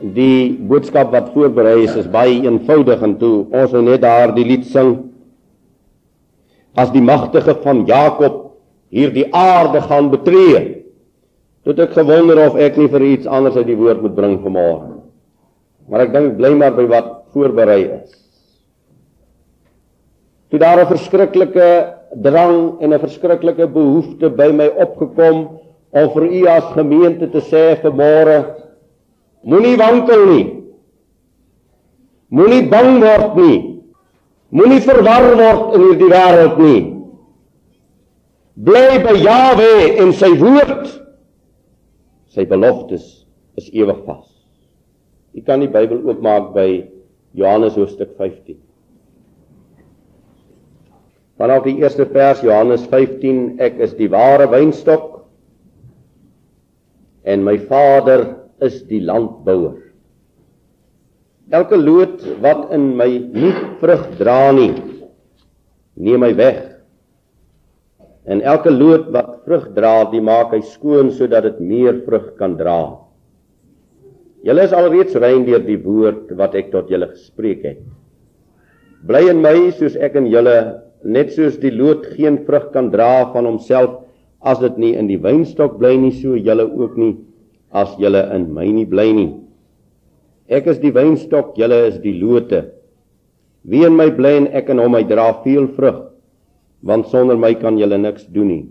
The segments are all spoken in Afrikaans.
die boodskap wat voorberei is is baie eenvoudig en toe ons nou net daar die lied sing. As die magtige van Jakob hierdie aarde gaan betree tot ek gewonder of ek nie vir iets anders uit die woord moet bring vanmôre. Maar ek dink bly maar by wat voorberei is. Toe daar 'n verskriklike drang en 'n verskriklike behoefte by my opgekom om vir u as gemeente te sê vanmôre Moenie wankel nie. Moenie bang word nie. Moenie verwar word in hierdie wêreld nie. Bly by Jawe en sy woord. Sy beloftes is ewig vas. Jy kan die Bybel oopmaak by Johannes hoofstuk 15. Vanaf die eerste vers Johannes 15 ek is die ware wynstok en my Vader is die landbouer. Elke loot wat in my nie vrug dra nie, neem hy weg. En elke loot wat vrug dra, die maak hy skoon sodat dit meer vrug kan dra. Julle is alreeds rein deur die woord wat ek tot julle gespreek het. Bly in my soos ek in julle, net soos die loot geen vrug kan dra van homself as dit nie in die wynstok bly nie, so julle ook nie as julle in my nie bly nie. Ek is die wynstok, julle is die lote. Wie in my bly en ek in hom, hy dra veel vrug, want sonder my kan julle niks doen nie.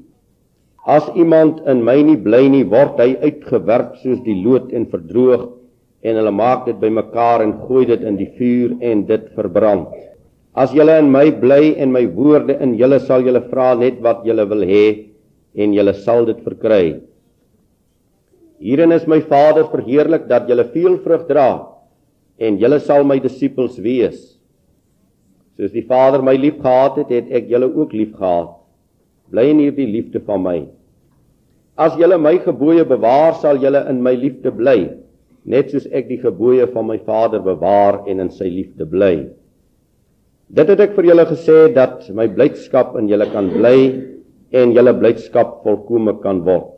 As iemand in my nie bly nie, word hy uitgewerp soos die loot en verdroog en hulle maak dit bymekaar en gooi dit in die vuur en dit verbrand. As julle in my bly en my woorde in julle sal julle vra net wat julle wil hê en julle sal dit verkry. Hierin is my Vader verheerlik dat julle veel vrug dra en julle sal my disippels wees. Soos die Vader my liefgehad het, het ek julle ook liefgehad. Bly in hierdie liefde van my. As julle my gebooie bewaar, sal julle in my liefde bly, net soos ek die gebooie van my Vader bewaar en in sy liefde bly. Dit het ek vir julle gesê dat my blydskap in julle kan bly en julle blydskap volkome kan word.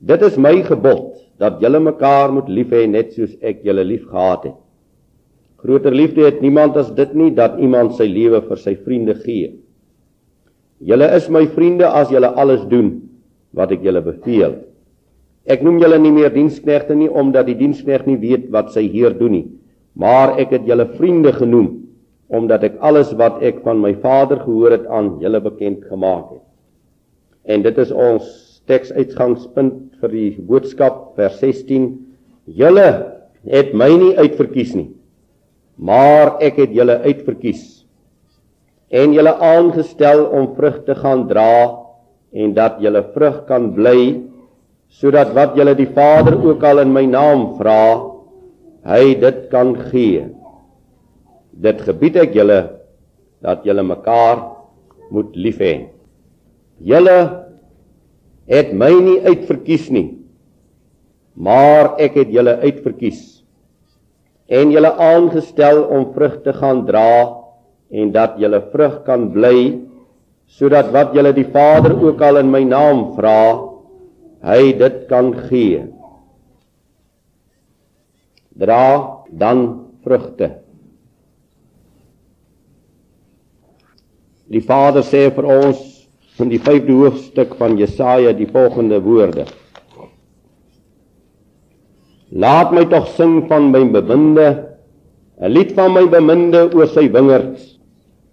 Dit is my gebod dat julle mekaar moet lief hê net soos ek julle liefgehad het. Groter liefde het niemand as dit nie dat iemand sy lewe vir sy vriende gee. Julle is my vriende as julle alles doen wat ek julle beveel. Ek noem julle nie meer diensknegte nie omdat die diensknegt nie weet wat sy heer doen nie, maar ek het julle vriende genoem omdat ek alles wat ek van my Vader gehoor het aan julle bekend gemaak het. En dit is ons teksuitgangspunt vir die boodskap vers 16 Julle het my nie uitverkies nie maar ek het julle uitverkies en julle aangestel om vrug te gaan dra en dat julle vrug kan bly sodat wat julle die Vader ook al in my naam vra hy dit kan gee. Dit gebied ek julle dat julle mekaar moet lief hê julle het my nie uitverkies nie maar ek het julle uitverkies en julle aangestel om vrug te gaan dra en dat julle vrug kan bly sodat wat julle die Vader ook al in my naam vra hy dit kan gee. Dra dan vrugte. Die Vader sê vir ons in die 5de hoofstuk van Jesaja die volgende woorde. Laat my tog sing van my beminde, 'n lied van my beminde oor sy wingerd.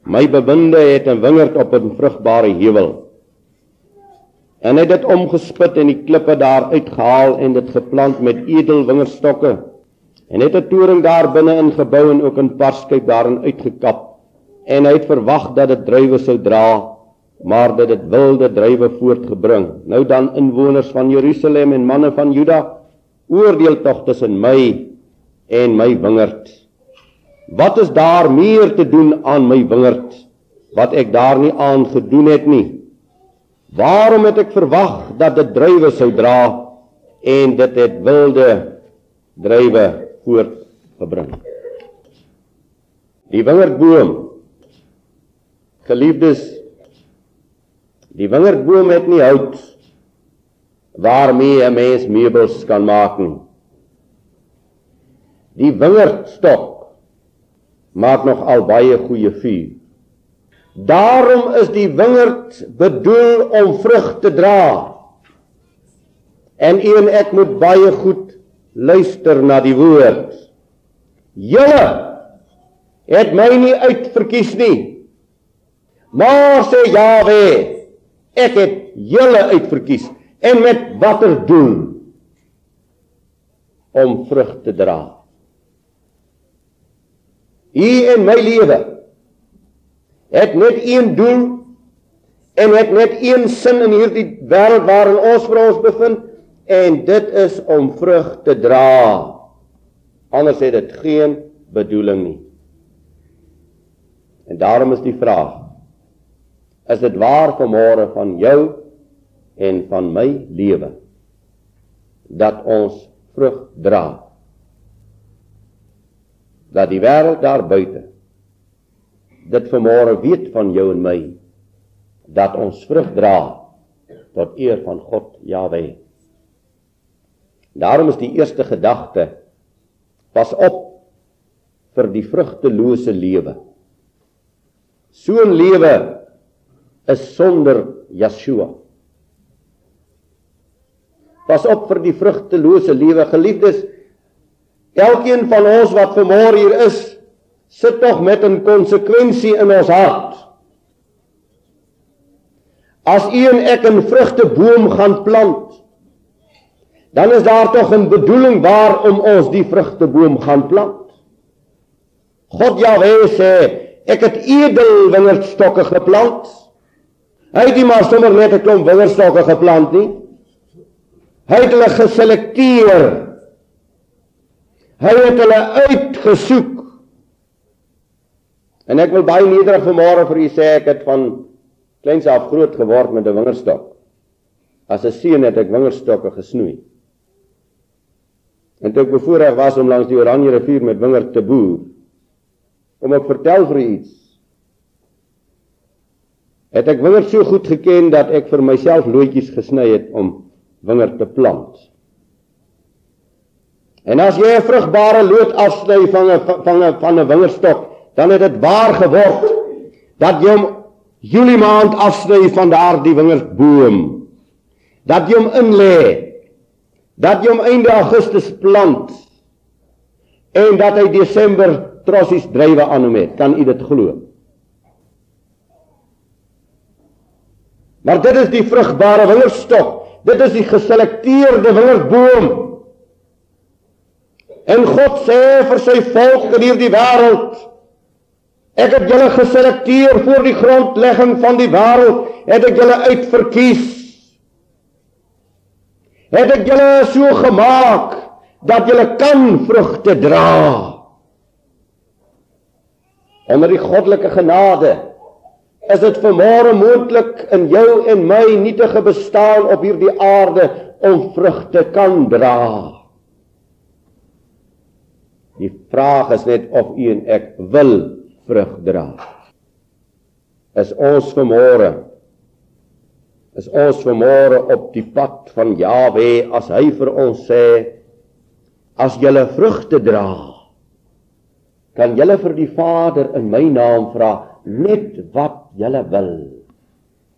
My beminde het 'n wingerd op 'n vrugbare heuwel. En hy het dit omgespit en die klippe daar uitgehaal en dit geplant met edel wingerdstokke. En het 'n toring daar binne ingebou en ook 'n parskyp daarin uitgekap. En hy het verwag dat dit druiwe sou dra maar dit het wilde druiwe voortgebring. Nou dan inwoners van Jerusalem en manne van Juda, oordeel tog tussen my en my wingerd. Wat is daar meer te doen aan my wingerd wat ek daar nie aan gedoen het nie? Waarom het ek verwag dat dit druiwe sou dra en dit het wilde druiwe voortgebring? Die wingerdboom Geliefdes Die wingerdboom het nie hout waarmee 'n mens meubels kan maak nie. Die wingerdstok maak nog al baie goeie vuur. Daarom is die wingerd bedoel om vrug te dra. En u en ek moet baie goed luister na die woord. Julle het my nie uitverkies nie. Maar sê Jawe, ek het julle uitverkies en met watter doel? Om vrug te dra. U en my lewe het net een doel en het net een sin in hierdie wêreld waarin ons vir ons bevind en dit is om vrug te dra. Anders het dit geen bedoeling nie. En daarom is die vraag: Is dit waar vanmôre van jou en van my lewe dat ons vrug dra? Dat die wêreld daar buite dit vanmôre weet van jou en my dat ons vrug dra tot eer van God Jahweh. Daarom is die eerste gedagte pas op vir die vrugtelose lewe. So 'n lewe is sonder Yeshua. Pas op vir die vrugtelose lewe, geliefdes. Elkeen van ons wat vanmôre hier is, sit tog met 'n konsekwensie in ons hart. As u en ek 'n vrugteboom gaan plant, dan is daar tog 'n bedoeling waarom ons die vrugteboom gaan plant. God Jahwe sê, ek het edel wingerdstokke geplant. Hy het nie maar sommer net 'n klomp wingerdstokke geplant nie. Hy het hulle geselekteer. Hy het hulle uitgesoek. En ek wil baie nederig vanmôre vir u sê ek het van kleins af groot geword met 'n wingerdstok. As 'n seun het ek wingerdstokke gesnoei. En toe ek bevoorreg was om langs die Oranje rivier met wingerd te boer, om ek vertel vir u iets. Het ek wingerd so goed geken dat ek vir myself loetjies gesny het om wingerd te plant. En as jy 'n vrugbare loot afsny van 'n van 'n van 'n wingerdstok, dan het dit waar geword dat jy hom Julie maand afsny van daardie wingerdboom. Dat jy hom inlê dat jy hom einde Augustus plant en dat hy Desember trossies drywe aan hom het. Kan u dit glo? Maar dit is die vrugbare wingerdstok. Dit is die geselekteerde wingerboom. En God sê vir sy volk in hierdie wêreld Ek het julle geselekteer voor die grondlegging van die wêreld, het ek julle uitverkies het ek julle so gemaak dat julle kan vrugte dra. Onder die goddelike genade is dit vermore moontlik in jou en my nietige bestaan op hierdie aarde om vrugte kan dra. Die vraag is net of u en ek wil vrug dra. Is ons vermore is ons vanmôre op die pad van Jawe as hy vir ons sê as julle vrugte dra kan julle vir die Vader in my naam vra net wat julle wil.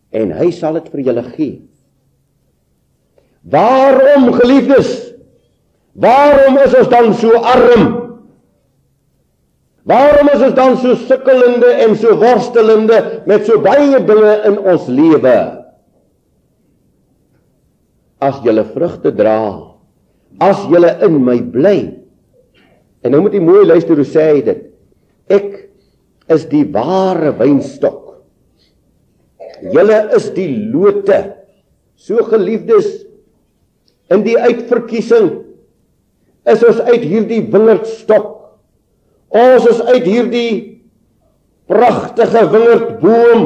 En hy sal dit vir julle gee. Waarom geliefdes? Waarom is ons dan so arm? Waarom is ons dan so sukkelende en so worstelende met so baie dinge in ons lewe? As julle vrugte dra, as julle in my bly. En nou moet jy mooi luister hoe sê hy dit. Is die ware wynstok. Julle is die lote. So geliefdes, in die uitverkiesing is ons uit hierdie wingerdstok. Ons is uit hierdie pragtige wingerdboom.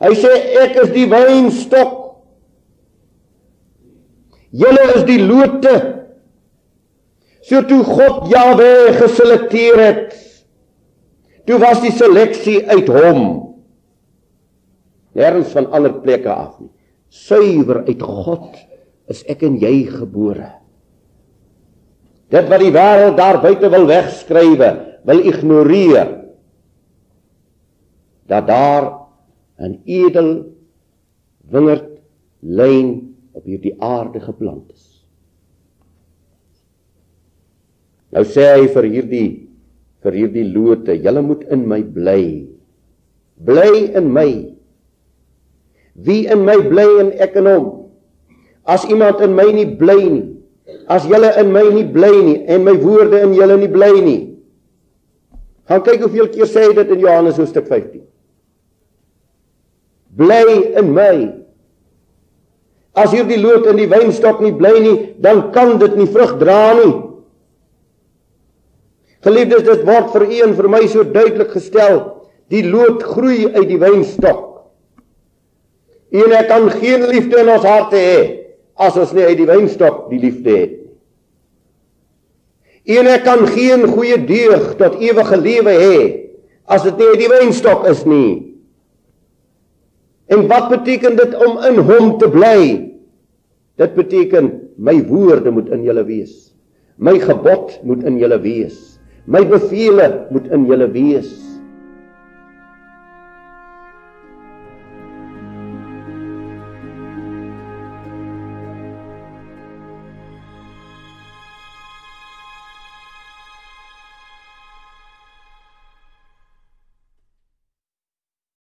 Hy sê ek is die wynstok Julle is die lote. So toe God Jahwe geselekteer het, toe was die seleksie uit hom. Nêrens van ander plekke af nie. Suiwer uit God is ek en jy gebore. Dit wat die wêreld daar buite wil wegskrywe, wil ignoreer. Dat daar 'n edel wingerd lyn op hierdie aarde geplant is. Nou sê hy vir hierdie vir hierdie lote, julle moet in my bly. Bly in my. Wie in my bly en ek in hom. As iemand in my nie bly nie, as julle in my nie bly nie en my woorde in julle nie bly nie. Gaan kyk hoeveel keer sê hy dit in Johannes hoofstuk 15. Bly in my. As hierdie loot in die wynstok nie bly nie, dan kan dit nie vrug dra nie. Geliefdes, dit word vir u en vir my so duidelik gestel, die loot groei uit die wynstok. En ek kan geen liefde in ons harte hê as ons nie uit die wynstok die liefde het nie. En ek kan geen goeie deug tot ewige lewe hê as dit nie uit die wynstok is nie. En wat beteken dit om in hom te bly? Dit beteken my woorde moet in julle wees. My gebod moet in julle wees. My beveel moet in julle wees.